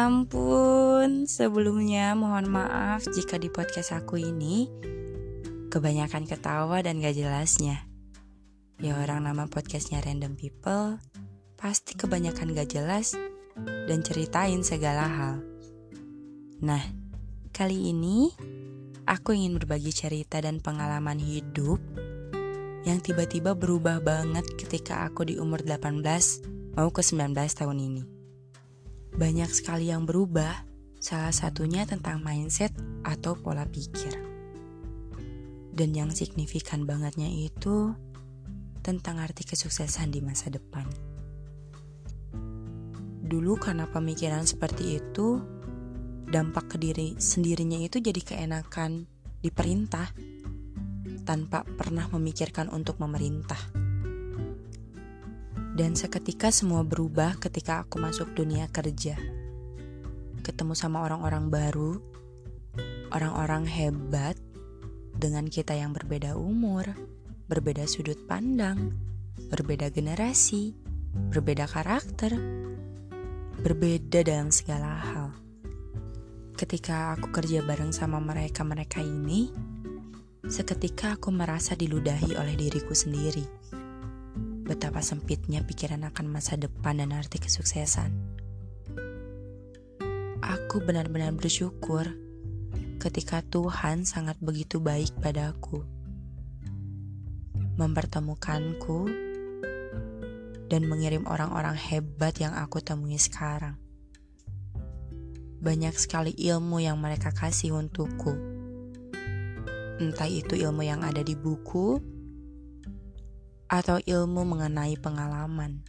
ampun, sebelumnya mohon maaf jika di podcast aku ini kebanyakan ketawa dan gak jelasnya. Ya orang nama podcastnya Random People, pasti kebanyakan gak jelas dan ceritain segala hal. Nah, kali ini aku ingin berbagi cerita dan pengalaman hidup yang tiba-tiba berubah banget ketika aku di umur 18 mau ke 19 tahun ini. Banyak sekali yang berubah, salah satunya tentang mindset atau pola pikir. Dan yang signifikan bangetnya itu tentang arti kesuksesan di masa depan. Dulu karena pemikiran seperti itu, dampak ke diri sendirinya itu jadi keenakan diperintah tanpa pernah memikirkan untuk memerintah. Dan seketika semua berubah ketika aku masuk dunia kerja. Ketemu sama orang-orang baru, orang-orang hebat, dengan kita yang berbeda umur, berbeda sudut pandang, berbeda generasi, berbeda karakter, berbeda dalam segala hal. Ketika aku kerja bareng sama mereka-mereka ini, seketika aku merasa diludahi oleh diriku sendiri betapa sempitnya pikiran akan masa depan dan arti kesuksesan. Aku benar-benar bersyukur ketika Tuhan sangat begitu baik padaku, mempertemukanku, dan mengirim orang-orang hebat yang aku temui sekarang. Banyak sekali ilmu yang mereka kasih untukku, entah itu ilmu yang ada di buku atau ilmu mengenai pengalaman.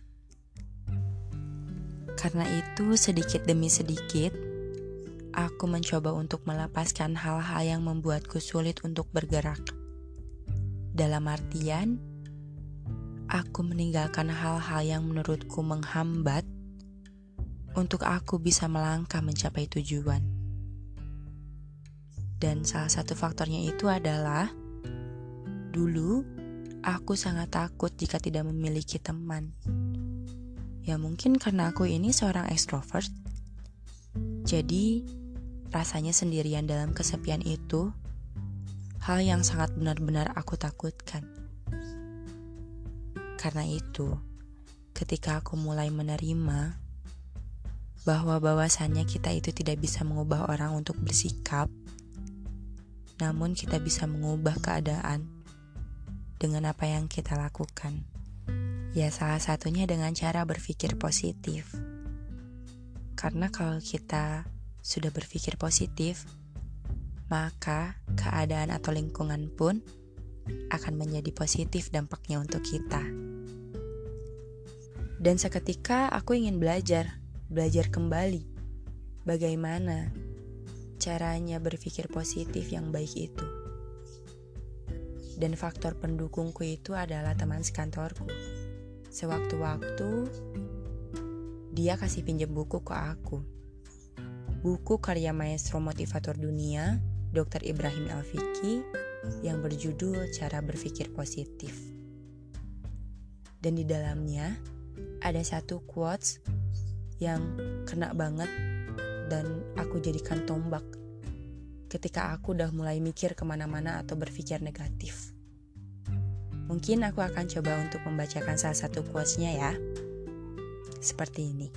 Karena itu, sedikit demi sedikit, aku mencoba untuk melepaskan hal-hal yang membuatku sulit untuk bergerak. Dalam artian, aku meninggalkan hal-hal yang menurutku menghambat untuk aku bisa melangkah mencapai tujuan. Dan salah satu faktornya itu adalah dulu Aku sangat takut jika tidak memiliki teman. Ya mungkin karena aku ini seorang extrovert. Jadi, rasanya sendirian dalam kesepian itu hal yang sangat benar-benar aku takutkan. Karena itu, ketika aku mulai menerima bahwa bahwasannya kita itu tidak bisa mengubah orang untuk bersikap, namun kita bisa mengubah keadaan dengan apa yang kita lakukan. Ya, salah satunya dengan cara berpikir positif. Karena kalau kita sudah berpikir positif, maka keadaan atau lingkungan pun akan menjadi positif dampaknya untuk kita. Dan seketika aku ingin belajar, belajar kembali bagaimana caranya berpikir positif yang baik itu dan faktor pendukungku itu adalah teman sekantorku. Sewaktu-waktu, dia kasih pinjam buku ke aku. Buku karya maestro motivator dunia, Dr. Ibrahim Alfiki, yang berjudul Cara Berpikir Positif. Dan di dalamnya ada satu quotes yang kena banget dan aku jadikan tombak ketika aku udah mulai mikir ke mana-mana atau berpikir negatif. Mungkin aku akan coba untuk membacakan salah satu quotes-nya ya. Seperti ini.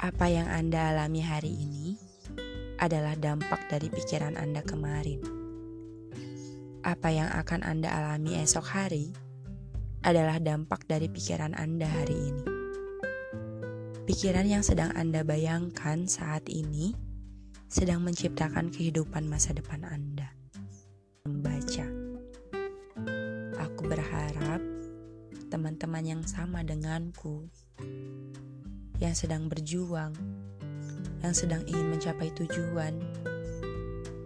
Apa yang Anda alami hari ini adalah dampak dari pikiran Anda kemarin. Apa yang akan Anda alami esok hari adalah dampak dari pikiran Anda hari ini. Pikiran yang sedang Anda bayangkan saat ini sedang menciptakan kehidupan masa depan Anda. Membaca. Aku berharap teman-teman yang sama denganku yang sedang berjuang, yang sedang ingin mencapai tujuan,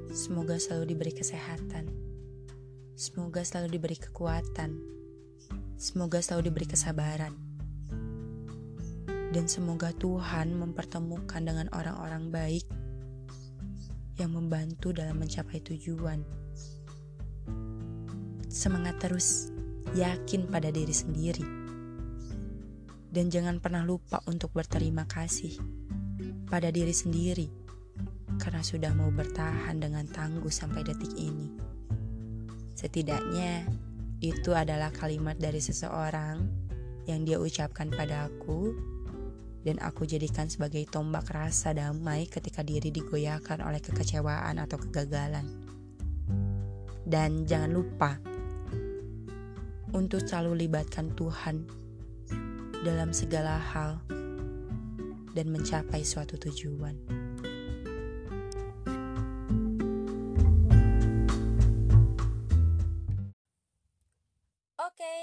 semoga selalu diberi kesehatan. Semoga selalu diberi kekuatan. Semoga selalu diberi kesabaran. Dan semoga Tuhan mempertemukan dengan orang-orang baik yang membantu dalam mencapai tujuan. Semangat terus, yakin pada diri sendiri. Dan jangan pernah lupa untuk berterima kasih pada diri sendiri karena sudah mau bertahan dengan tangguh sampai detik ini. Setidaknya itu adalah kalimat dari seseorang yang dia ucapkan pada aku dan aku jadikan sebagai tombak rasa damai ketika diri digoyahkan oleh kekecewaan atau kegagalan. Dan jangan lupa untuk selalu libatkan Tuhan dalam segala hal dan mencapai suatu tujuan. Oke,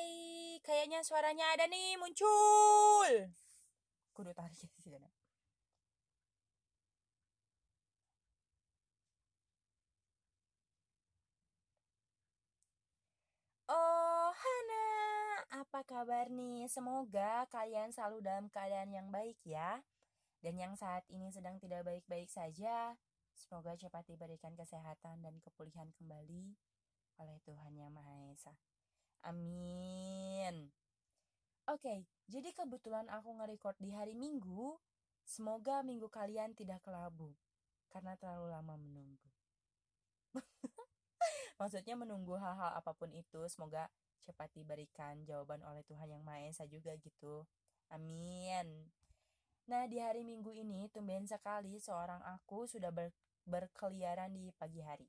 kayaknya suaranya ada nih muncul Oh, Hana, apa kabar nih? Semoga kalian selalu dalam keadaan yang baik ya. Dan yang saat ini sedang tidak baik-baik saja, semoga cepat diberikan kesehatan dan kepulihan kembali oleh Tuhan Yang Maha Esa. Amin. Okay, jadi kebetulan aku nge-record di hari Minggu. Semoga minggu kalian tidak kelabu karena terlalu lama menunggu. Maksudnya menunggu hal-hal apa pun itu, semoga cepat diberikan jawaban oleh Tuhan Yang Maha Esa juga gitu. Amin. Nah, di hari Minggu ini tumben sekali seorang aku sudah ber berkeliaran di pagi hari.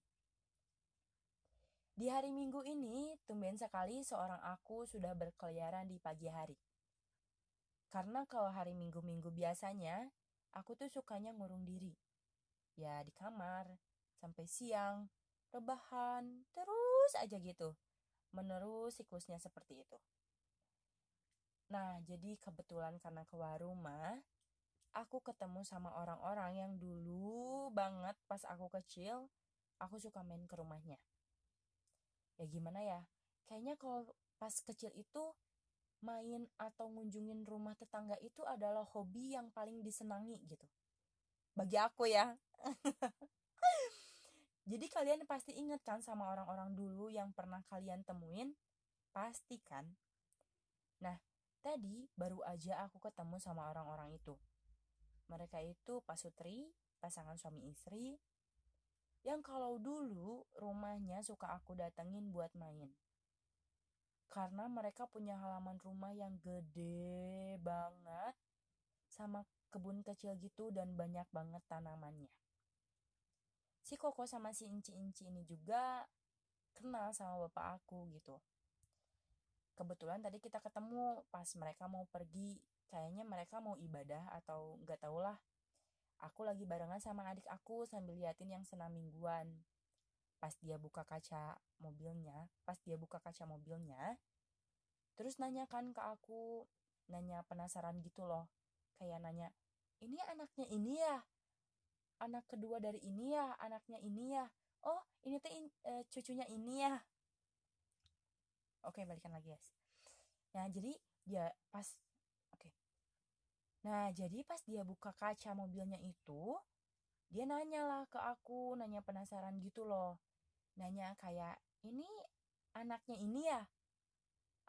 Di hari Minggu ini, tumben sekali seorang aku sudah berkeliaran di pagi hari. Karena kalau hari Minggu-Minggu biasanya, aku tuh sukanya ngurung diri. Ya di kamar, sampai siang, rebahan, terus aja gitu. Menerus siklusnya seperti itu. Nah, jadi kebetulan karena keluar rumah, aku ketemu sama orang-orang yang dulu banget pas aku kecil, aku suka main ke rumahnya ya gimana ya? Kayaknya kalau pas kecil itu main atau ngunjungin rumah tetangga itu adalah hobi yang paling disenangi gitu. Bagi aku ya. Jadi kalian pasti inget kan sama orang-orang dulu yang pernah kalian temuin? Pasti kan? Nah tadi baru aja aku ketemu sama orang-orang itu. Mereka itu pasutri pasangan suami istri yang kalau dulu rumahnya suka aku datengin buat main. Karena mereka punya halaman rumah yang gede banget sama kebun kecil gitu dan banyak banget tanamannya. Si Koko sama si Inci-Inci ini juga kenal sama bapak aku gitu. Kebetulan tadi kita ketemu pas mereka mau pergi, kayaknya mereka mau ibadah atau nggak tau lah Aku lagi barengan sama adik aku sambil liatin yang senam mingguan. Pas dia buka kaca mobilnya, pas dia buka kaca mobilnya, terus nanya kan ke aku, nanya penasaran gitu loh. Kayak nanya, ini anaknya ini ya? Anak kedua dari ini ya? Anaknya ini ya? Oh, ini tuh in, e, cucunya ini ya? Oke, balikan lagi guys. Nah, jadi dia pas Nah, jadi pas dia buka kaca mobilnya itu, dia nanya lah ke aku, nanya penasaran gitu loh. Nanya kayak, ini anaknya ini ya?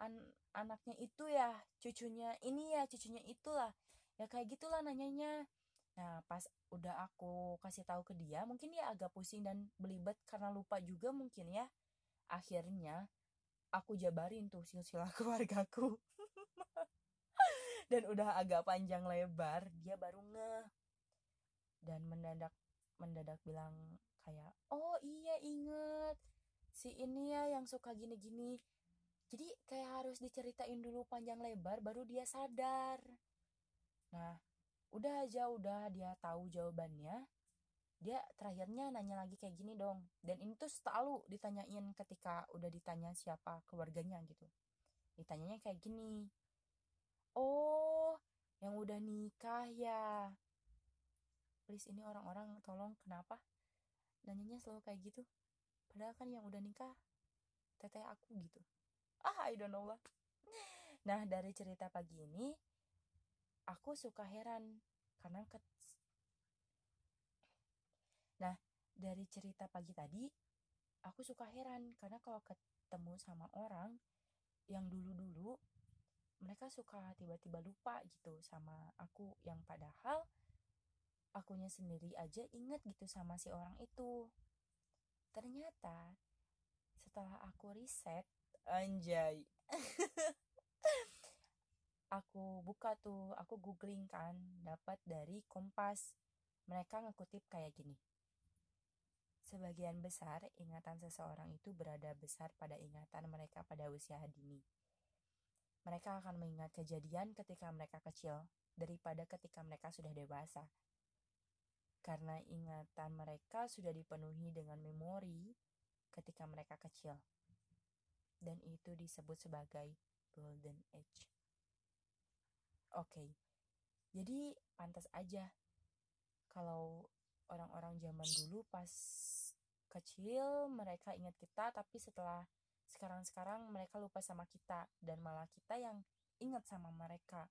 An anaknya itu ya? Cucunya ini ya? Cucunya itulah? Ya kayak gitulah nanyanya. Nah, pas udah aku kasih tahu ke dia, mungkin dia agak pusing dan belibet karena lupa juga mungkin ya. Akhirnya, aku jabarin tuh silsilah keluargaku dan udah agak panjang lebar dia baru ngeh. Dan mendadak mendadak bilang kayak oh iya inget. Si ini ya yang suka gini-gini. Jadi kayak harus diceritain dulu panjang lebar baru dia sadar. Nah udah aja udah dia tahu jawabannya dia terakhirnya nanya lagi kayak gini dong. Dan ini tuh selalu ditanyain ketika udah ditanya siapa keluarganya gitu. Ditanyanya kayak gini oh yang udah nikah ya. Please ini orang-orang tolong kenapa nanyanya selalu kayak gitu? Padahal kan yang udah nikah teteh aku gitu. Ah I don't know lah. Nah dari cerita pagi ini aku suka heran karena ke nah dari cerita pagi tadi aku suka heran karena kalau ketemu sama orang yang dulu-dulu mereka suka tiba-tiba lupa gitu sama aku yang padahal akunya sendiri aja inget gitu sama si orang itu. Ternyata setelah aku riset anjay. Aku buka tuh aku googling kan dapat dari Kompas. Mereka ngekutip kayak gini. Sebagian besar ingatan seseorang itu berada besar pada ingatan mereka pada usia dini. Mereka akan mengingat kejadian ketika mereka kecil daripada ketika mereka sudah dewasa. Karena ingatan mereka sudah dipenuhi dengan memori ketika mereka kecil. Dan itu disebut sebagai golden age. Oke. Okay. Jadi pantas aja kalau orang-orang zaman dulu pas kecil mereka ingat kita tapi setelah sekarang-sekarang mereka lupa sama kita dan malah kita yang ingat sama mereka.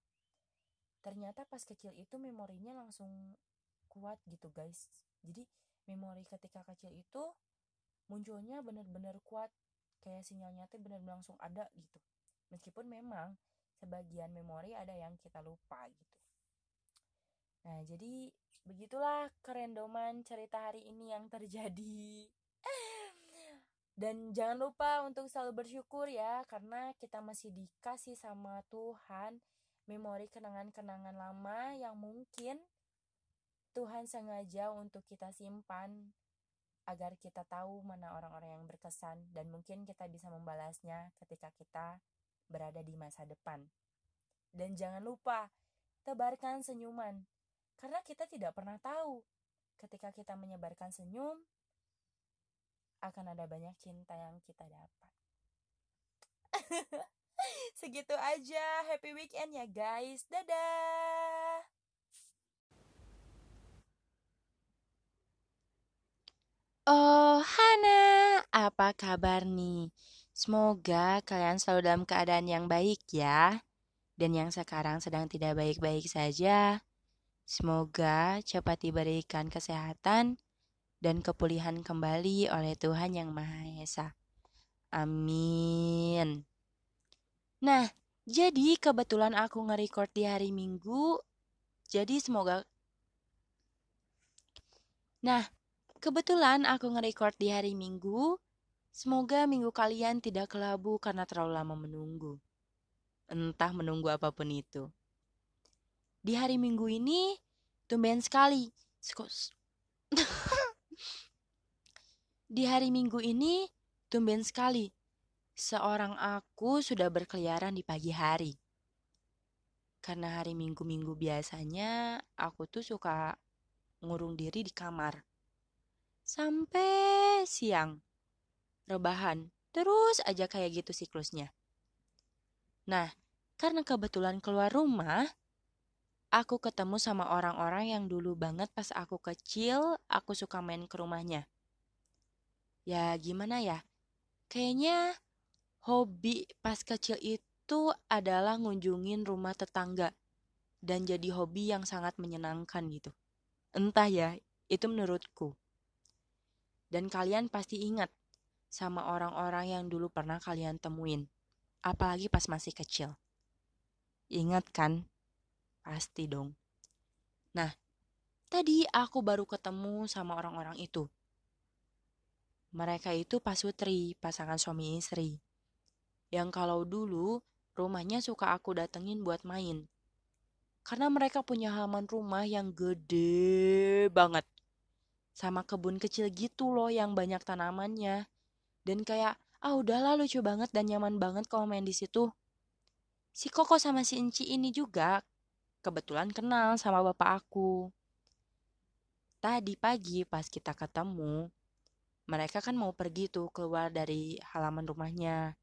Ternyata pas kecil itu memorinya langsung kuat gitu guys. Jadi memori ketika kecil itu munculnya benar-benar kuat kayak sinyalnya tuh benar-benar langsung ada gitu. Meskipun memang sebagian memori ada yang kita lupa gitu. Nah, jadi begitulah kerendoman cerita hari ini yang terjadi. Dan jangan lupa untuk selalu bersyukur ya, karena kita masih dikasih sama Tuhan memori kenangan-kenangan lama yang mungkin Tuhan sengaja untuk kita simpan agar kita tahu mana orang-orang yang berkesan dan mungkin kita bisa membalasnya ketika kita berada di masa depan. Dan jangan lupa tebarkan senyuman karena kita tidak pernah tahu ketika kita menyebarkan senyum akan ada banyak cinta yang kita dapat. Segitu aja. Happy weekend ya guys. Dadah. Oh, Hana, apa kabar nih? Semoga kalian selalu dalam keadaan yang baik ya. Dan yang sekarang sedang tidak baik-baik saja. Semoga cepat diberikan kesehatan dan kepulihan kembali oleh Tuhan Yang Maha Esa. Amin. Nah, jadi kebetulan aku nge-record di hari Minggu. Jadi semoga Nah, kebetulan aku nge-record di hari Minggu. Semoga minggu kalian tidak kelabu karena terlalu lama menunggu. Entah menunggu apa pun itu. Di hari Minggu ini, tumben sekali. Di hari Minggu ini, tumben sekali, seorang aku sudah berkeliaran di pagi hari. Karena hari Minggu-Minggu biasanya aku tuh suka ngurung diri di kamar. Sampai siang. Rebahan, terus aja kayak gitu siklusnya. Nah, karena kebetulan keluar rumah, aku ketemu sama orang-orang yang dulu banget pas aku kecil, aku suka main ke rumahnya ya gimana ya? Kayaknya hobi pas kecil itu adalah ngunjungin rumah tetangga dan jadi hobi yang sangat menyenangkan gitu. Entah ya itu menurutku. Dan kalian pasti ingat sama orang-orang yang dulu pernah kalian temuin apalagi pas masih kecil. Ingat kan? Pasti dong. Nah tadi aku baru ketemu sama orang-orang itu mereka itu pasutri, pasangan suami istri. Yang kalau dulu rumahnya suka aku datengin buat main. Karena mereka punya halaman rumah yang gede banget. Sama kebun kecil gitu loh yang banyak tanamannya. Dan kayak, ah udahlah lucu banget dan nyaman banget kalau main di situ. Si Koko sama si Enci ini juga kebetulan kenal sama bapak aku. Tadi pagi pas kita ketemu, mereka kan mau pergi tuh keluar dari halaman rumahnya.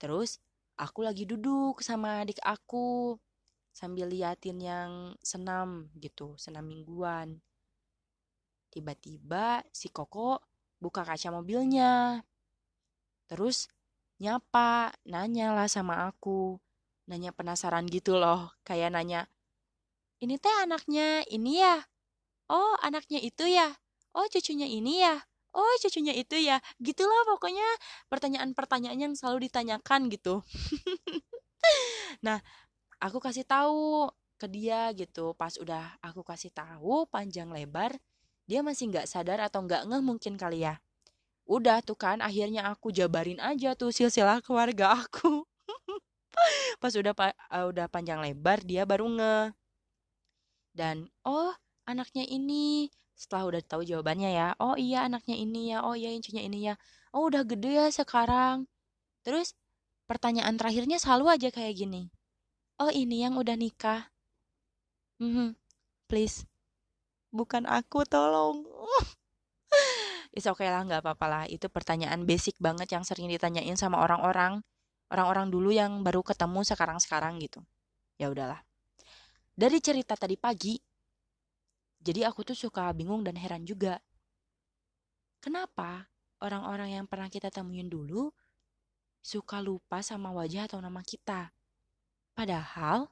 Terus aku lagi duduk sama adik aku sambil liatin yang senam gitu, senam mingguan. Tiba-tiba si Koko buka kaca mobilnya. Terus nyapa, nanya lah sama aku. Nanya penasaran gitu loh, kayak nanya, ini teh anaknya ini ya? Oh, anaknya itu ya? Oh, cucunya ini ya? Oh cucunya itu ya. Gitulah pokoknya pertanyaan-pertanyaan yang selalu ditanyakan gitu. Nah aku kasih tahu ke dia gitu. Pas udah aku kasih tahu panjang lebar dia masih nggak sadar atau nggak ngeh mungkin kali ya. Udah tuh kan akhirnya aku jabarin aja tuh silsilah keluarga aku. Pas udah uh, udah panjang lebar dia baru nge dan oh anaknya ini setelah udah tahu jawabannya ya oh iya anaknya ini ya oh iya incunya ini ya oh udah gede ya sekarang. Terus pertanyaan terakhirnya selalu aja kayak gini oh ini yang udah nikah. Hmm please. Bukan aku tolong. It's okay lah nggak apa-apa lah. Itu pertanyaan basic banget yang sering ditanyain sama orang-orang orang-orang dulu yang baru ketemu sekarang-sekarang gitu. Ya udahlah. Dari cerita tadi pagi, jadi aku tuh suka bingung dan heran juga. Kenapa orang-orang yang pernah kita temuin dulu suka lupa sama wajah atau nama kita? Padahal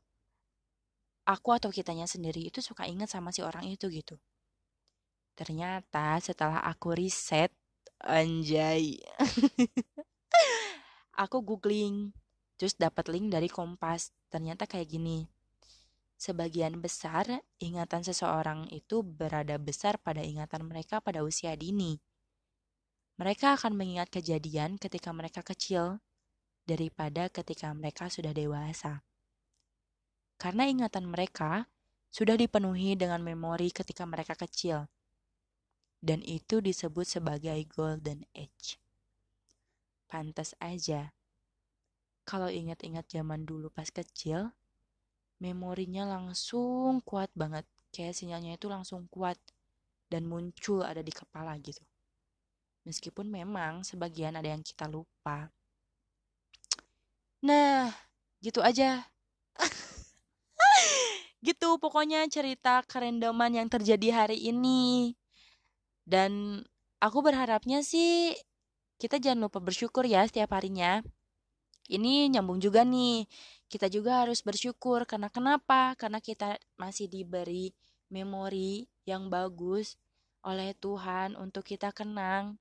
aku atau kitanya sendiri itu suka inget sama si orang itu gitu. Ternyata setelah aku riset, anjay. aku googling terus dapat link dari Kompas ternyata kayak gini sebagian besar ingatan seseorang itu berada besar pada ingatan mereka pada usia dini mereka akan mengingat kejadian ketika mereka kecil daripada ketika mereka sudah dewasa karena ingatan mereka sudah dipenuhi dengan memori ketika mereka kecil dan itu disebut sebagai golden age Pantas aja. Kalau ingat-ingat zaman dulu pas kecil, memorinya langsung kuat banget. Kayak sinyalnya itu langsung kuat dan muncul ada di kepala gitu. Meskipun memang sebagian ada yang kita lupa. Nah, gitu aja. gitu pokoknya cerita kerendoman yang terjadi hari ini. Dan aku berharapnya sih kita jangan lupa bersyukur ya setiap harinya. Ini nyambung juga nih. Kita juga harus bersyukur karena kenapa? Karena kita masih diberi memori yang bagus oleh Tuhan untuk kita kenang.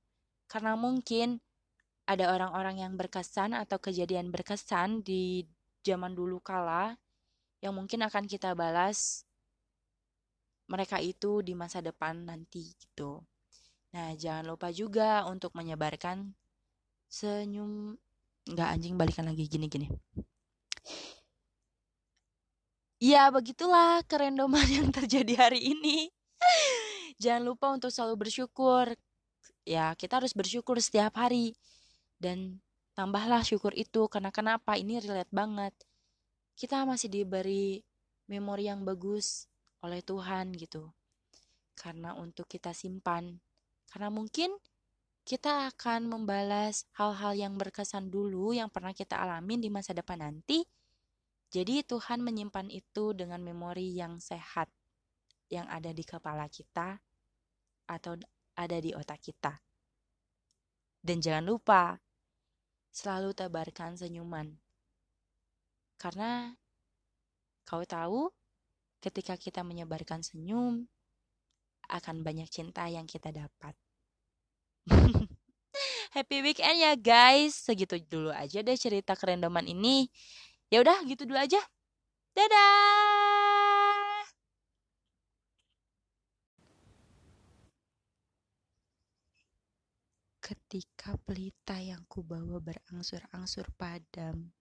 Karena mungkin ada orang-orang yang berkesan atau kejadian berkesan di zaman dulu kala yang mungkin akan kita balas mereka itu di masa depan nanti gitu. Nah, jangan lupa juga untuk menyebarkan senyum nggak anjing balikan lagi gini-gini. Ya, begitulah kerendoman yang terjadi hari ini. jangan lupa untuk selalu bersyukur. Ya, kita harus bersyukur setiap hari. Dan tambahlah syukur itu karena kenapa ini relate banget. Kita masih diberi memori yang bagus oleh Tuhan gitu. Karena untuk kita simpan karena mungkin kita akan membalas hal-hal yang berkesan dulu yang pernah kita alamin di masa depan nanti. Jadi Tuhan menyimpan itu dengan memori yang sehat yang ada di kepala kita atau ada di otak kita. Dan jangan lupa selalu tebarkan senyuman. Karena kau tahu ketika kita menyebarkan senyum akan banyak cinta yang kita dapat. Happy weekend ya guys. Segitu dulu aja deh cerita kerendoman ini. Ya udah gitu dulu aja. Dadah. Ketika pelita yang kubawa berangsur-angsur padam,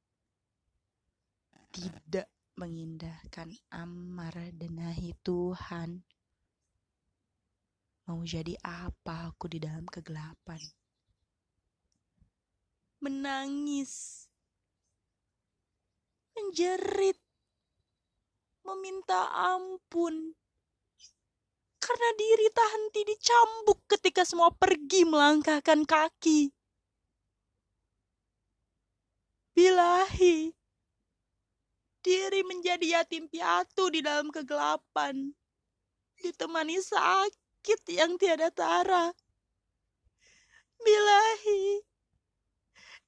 tidak mengindahkan amarah denahi Tuhan Mau jadi apa aku di dalam kegelapan? Menangis, menjerit, meminta ampun. Karena diri tak henti dicambuk ketika semua pergi melangkahkan kaki. Bilahi, diri menjadi yatim piatu di dalam kegelapan, ditemani sakit yang tiada tara. Bilahi,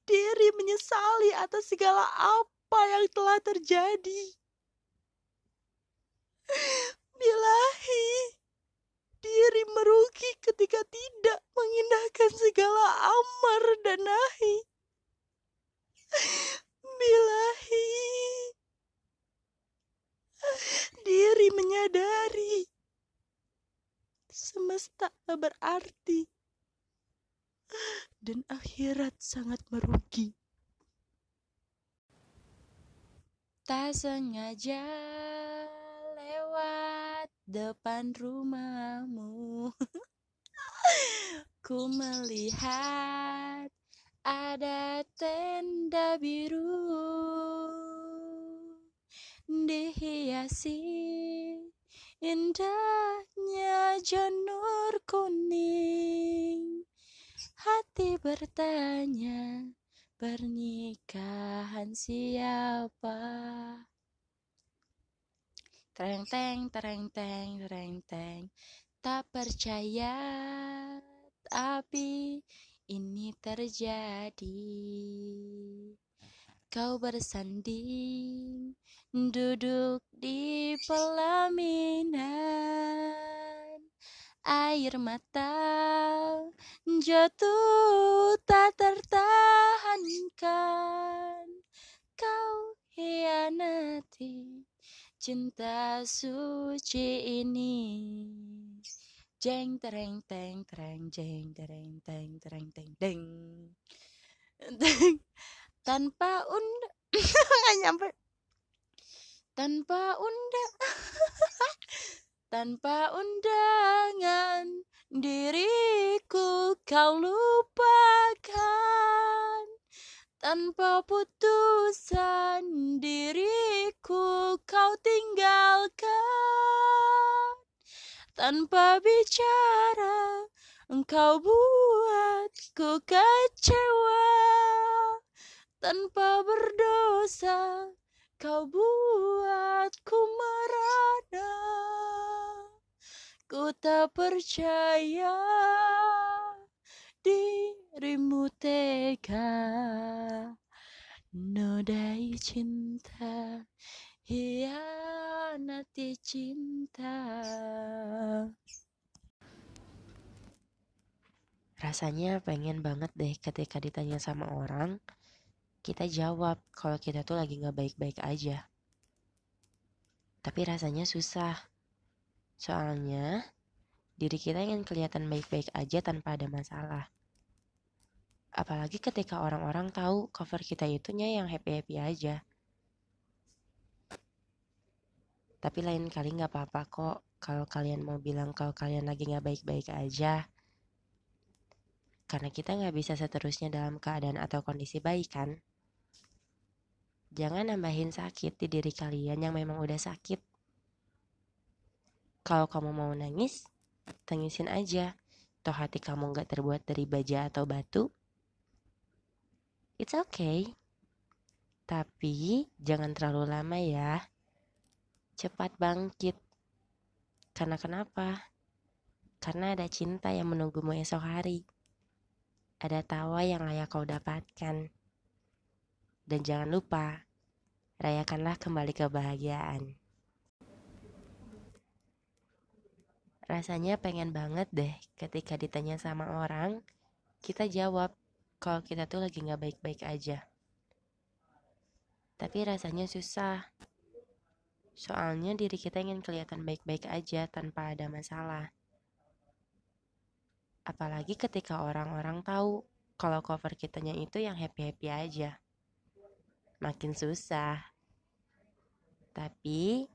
diri menyesali atas segala apa apa yang telah terjadi. Bilahi, diri merugi ketika tidak mengindahkan segala amar dan nahi. Bilahi, diri menyadari semesta berarti dan akhirat sangat merugi. Tak sengaja lewat depan rumahmu. Ku melihat ada tenda biru. Dihiasi indahnya janur kuning. Hati bertanya Pernikahan siapa? Tereng teng, tereng teng, tereng teng. Tak percaya, tapi ini terjadi. Kau bersanding, duduk di pelaminan. Air mata. Jatuh tak tertahankan. Kau hianati cinta suci ini. Jeng tereng teng tereng jeng tereng teng tereng teng deng. Tanpa unda nggak nyampe. Tanpa unda tanpa undangan diriku kau lupakan. Tanpa putusan diriku kau tinggalkan. Tanpa bicara engkau buatku kecewa. Tanpa berdosa kau buatku merana ku tak percaya dirimu tega. Nodai cinta hianati cinta. Rasanya pengen banget deh ketika ditanya sama orang kita jawab kalau kita tuh lagi nggak baik-baik aja. Tapi rasanya susah soalnya diri kita ingin kelihatan baik-baik aja tanpa ada masalah. Apalagi ketika orang-orang tahu cover kita itunya yang happy-happy aja. Tapi lain kali nggak apa-apa kok kalau kalian mau bilang kalau kalian lagi nggak baik-baik aja. Karena kita nggak bisa seterusnya dalam keadaan atau kondisi baik kan. Jangan nambahin sakit di diri kalian yang memang udah sakit. Kalau kamu mau nangis, tangisin aja. Toh hati kamu gak terbuat dari baja atau batu. It's okay. Tapi jangan terlalu lama ya. Cepat bangkit. Karena kenapa? Karena ada cinta yang menunggumu esok hari. Ada tawa yang layak kau dapatkan. Dan jangan lupa, rayakanlah kembali kebahagiaan. Rasanya pengen banget deh ketika ditanya sama orang, kita jawab kalau kita tuh lagi gak baik-baik aja. Tapi rasanya susah. Soalnya diri kita ingin kelihatan baik-baik aja tanpa ada masalah. Apalagi ketika orang-orang tahu kalau cover kitanya itu yang happy-happy aja. Makin susah. Tapi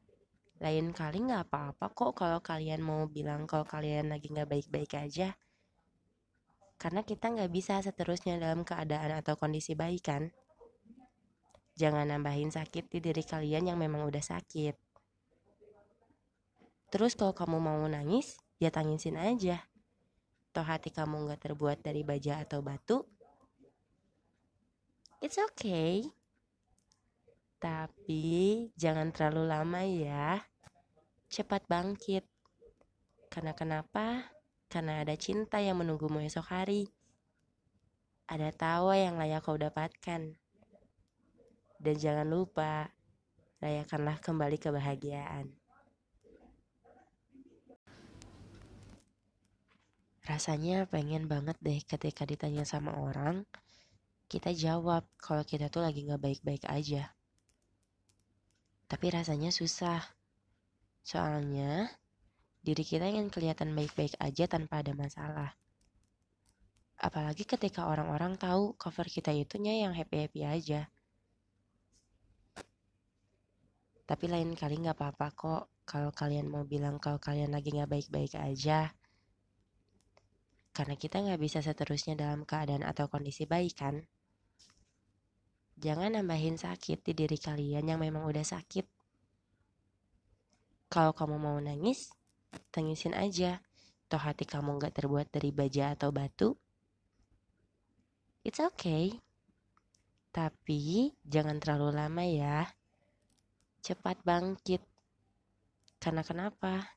lain kali nggak apa-apa kok kalau kalian mau bilang kalau kalian lagi nggak baik-baik aja. Karena kita nggak bisa seterusnya dalam keadaan atau kondisi baik kan. Jangan nambahin sakit di diri kalian yang memang udah sakit. Terus kalau kamu mau nangis, ya tangisin aja. Toh hati kamu nggak terbuat dari baja atau batu. It's okay. Tapi jangan terlalu lama ya cepat bangkit. Karena kenapa? Karena ada cinta yang menunggumu esok hari. Ada tawa yang layak kau dapatkan. Dan jangan lupa, rayakanlah kembali kebahagiaan. Rasanya pengen banget deh ketika ditanya sama orang, kita jawab kalau kita tuh lagi gak baik-baik aja. Tapi rasanya susah Soalnya, diri kita ingin kelihatan baik-baik aja tanpa ada masalah. Apalagi ketika orang-orang tahu cover kita itunya yang happy-happy aja. Tapi lain kali nggak apa-apa kok kalau kalian mau bilang kalau kalian lagi nggak baik-baik aja. Karena kita nggak bisa seterusnya dalam keadaan atau kondisi baik kan. Jangan nambahin sakit di diri kalian yang memang udah sakit. Kalau kamu mau nangis, tangisin aja. Toh hati kamu gak terbuat dari baja atau batu. It's okay. Tapi jangan terlalu lama ya. Cepat bangkit. Karena kenapa?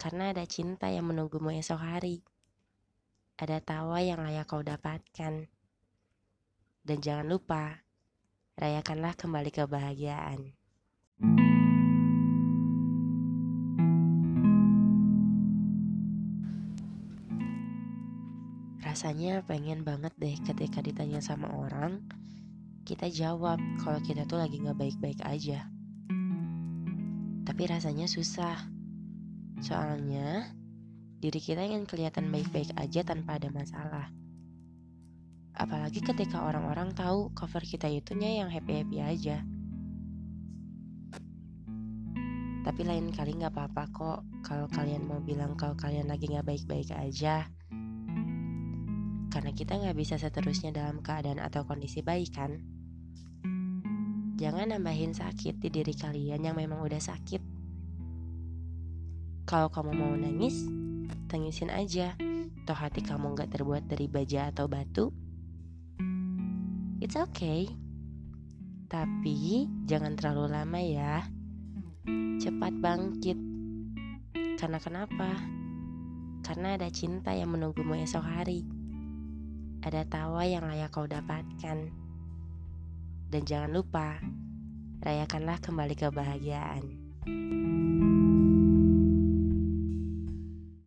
Karena ada cinta yang menunggumu esok hari. Ada tawa yang layak kau dapatkan. Dan jangan lupa, rayakanlah kembali kebahagiaan. Rasanya pengen banget deh ketika ditanya sama orang, kita jawab kalau kita tuh lagi gak baik-baik aja. Tapi rasanya susah. Soalnya, diri kita ingin kelihatan baik-baik aja tanpa ada masalah. Apalagi ketika orang-orang tahu cover kita itunya yang happy-happy aja. Tapi lain kali gak apa-apa kok kalau kalian mau bilang kalau kalian lagi gak baik-baik aja kita nggak bisa seterusnya dalam keadaan atau kondisi baik kan. Jangan nambahin sakit di diri kalian yang memang udah sakit. Kalau kamu mau nangis, tangisin aja. Toh hati kamu nggak terbuat dari baja atau batu. It's okay. Tapi jangan terlalu lama ya. Cepat bangkit. Karena kenapa? Karena ada cinta yang menunggumu esok hari ada tawa yang layak kau dapatkan. Dan jangan lupa, rayakanlah kembali kebahagiaan.